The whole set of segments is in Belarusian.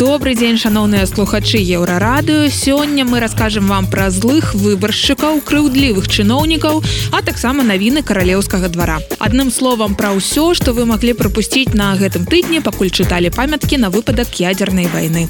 добрый дзень шаноўныя слухачы еўрарадыё сёння мы раскажем вам пра злых выбаршчыкаў крыўдлівых чыноўнікаў а таксама навіны каралеўскага двара. Адным словам пра ўсё што вы маглі прапусціць на гэтым тыдні пакуль чыталі памяткі на выпадак ядзернай вайны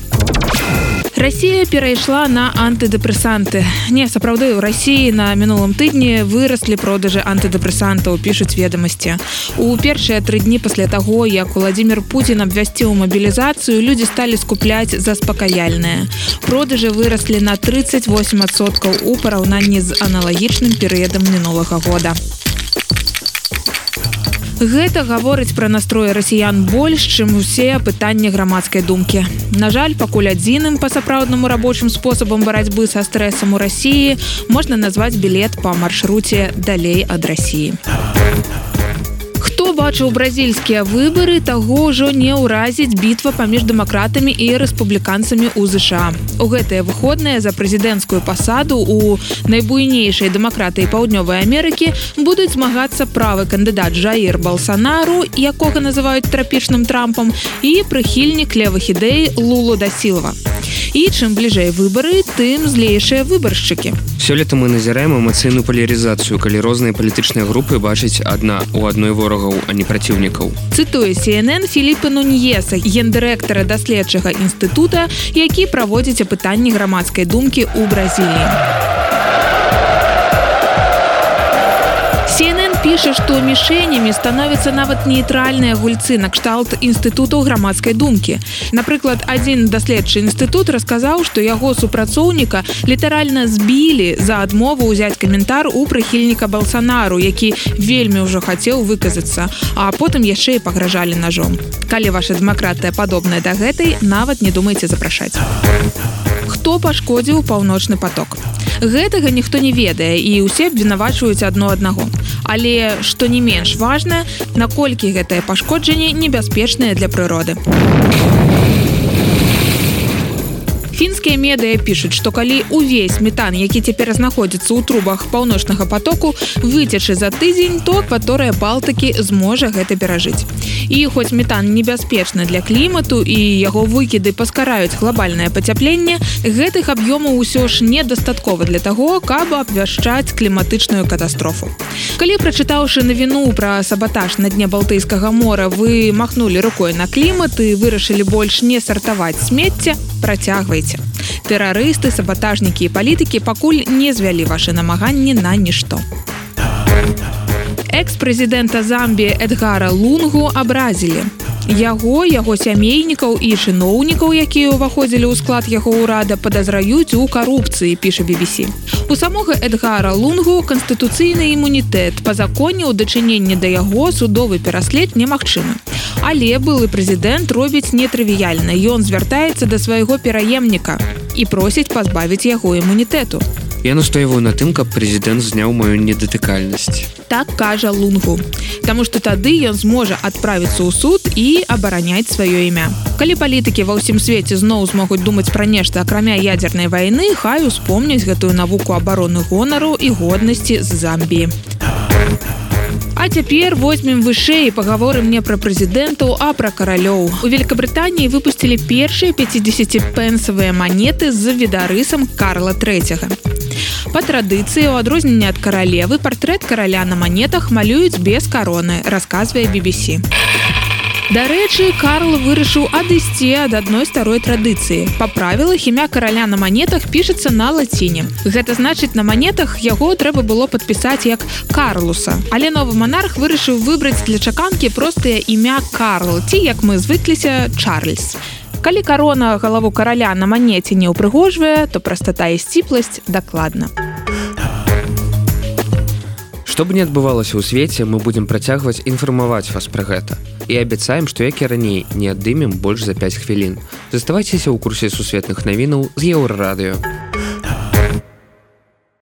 Расія перайшла на антыдэпрэсанты. Не сапраўды ў рассіі на мінулым тыдні выраслі продажы антыдэпрэсантаў, пішуць ведамасці. У першыя тры дні пасля таго, як Владзімир Пуін абвясціў мабілізацыю, людзі сталі скупляць заспакаяльныя. Продажы выраслі на 38соткаў у параўнанні з аналагічным перыядам мінулага года. Гэта гаворыць пра настроі расіян больш, чым усе пытанні грамадскай думкі. На жаль, пакуль адзіным па сапраўднаму рабочым спосабам барацьбы са стрэсам у рассіі можна назваць білет па маршруце далей ад рассіі бачыў бразільскія выбары таго ўжо не ўразіць бітва паміж дэмакратамі і рэспубліканцамі ў ЗША. У гэтыя выходныя за прэзідэнцкую пасаду у найбуйнейшай дэмакратыі паўднёвай Амерыкі будуць змагацца правы кандыдат Жаір Балсанару, якога называюць трапічным трампам і прыхільнік левых ідэй Лулу да сілава. І чым бліжэй выбары, тым злейшыя выбаршчыкі. Сёлета мы назіраем эмацыйную палярызацыю, калі розныя палітычныя групы бачаць адна у адной ворагаў, а не праціўнікаў. Цытую CNN Філіпа Нуньеса, гендырэктара даследчага інстытута, які праводзіць апытанні грамадскай думкі ў Бразіліі. Піша што мішэнямі становяцца нават нейтральныя гульцы накшталт інстытутаў грамадскай думкі. Напрыклад адзін даследчы інстытут расказаў што яго супрацоўніка літаральна збілі за адмову ўзяць каментар у прыхільніка балсанару які вельмі ўжо хацеў выказацца а потым яшчэ і пагражалі ножом калі ваша дэмакратыя падобная да гэтай нават не думайце запрашаць. Хто пашкодзіў паўночны поток гэтага ніхто не ведае і ўсе абвінавачваюць адно аднаго. Але што не менш важна наколькі гэтае пашкоджанне небяспечнае для прыроды фінскія медыя пішуць што калі увесь метан які цяпер знаходзіцца ў трубах паўночнага потоку выцячы за тыдзень то акваторыя балтыкі зможа гэта перажыць. І хоць метан небяспечны для клімату і яго выкіды паскараюць глобальнае пацяпленне гэтых аб'ёмаў усё ж недастаткова для таго каб абвяшчаць кліматычную катастрофу. Калі прачытаўшы навіну пра сабатаж на дне балтыйскага мора вы махнули рукой на клімат і вырашылі больш не сартаваць смецце працягвайце тэрарысты сабатажнікі і палітыкі пакуль не звялі ваши намаганні на нішто. Экс-прэзідэнта замбі эдгара лунгу абразілі. Яго яго сямейнікаў і чыноўнікаў якія ўваходзілі ў склад яго ўрада падазраюць у карупцыі піша BBC у самога эдгара лунгу канстытуцыйны імунітэт. Па законе ў дачыненні да яго судовы пераслед немагчымы але былы прэзідэнт робіць нетрывіяльна ён звяртаецца да свайго пераемніка і просіць пазбавіць яго імунітэту Я настойваю на тым, каб прэзідэнт зняў маю недатыкальнасць. Так кажа лунгу. Таму што тады ён зможа адправіцца ў суд і абараняць сваё імя. Калі палітыкі ва ўсім свеце зноў змогуць думаць пра нешта акрамя ядзернай вайны, хай успомняць гэтую навуку абароны гонару і годнасці з замбіі. А цяпер возьмем вышэй пагаворы мне пра прэзідэнтаў а пра каралёў у Великабрытаніі выпусцілі першыя 50 пенсавыя манеты з відарысам Карла третьяга Па традыцыі у адрозненне ад каралевы партрэт караля на манетах малююць без кароны расказвае BBC. Дарэчы, Карл вырашыў адысці ад адной старой традыцыі. Па правілах імя караля на манетах пішацца на лаціне. Гэта значыць, на манетах яго трэба было падпісаць як Карлуса. Але новы манарх вырашыў выбраць для чаканкі простае імя Карл, ці як мы звыкліся Чарльз. Калі карона галаву караля на манеце не ўпрыгожвае, то прастата і сціпласць дакладна. Што б не адбывалася ў свеце, мы будзем працягваць інфармаваць вас пра гэта. І абяцаем, што як і раней не аддымем больш за 5 хвілін. Заставайцеся ў курсе сусветных навінаў з еўрарадыё.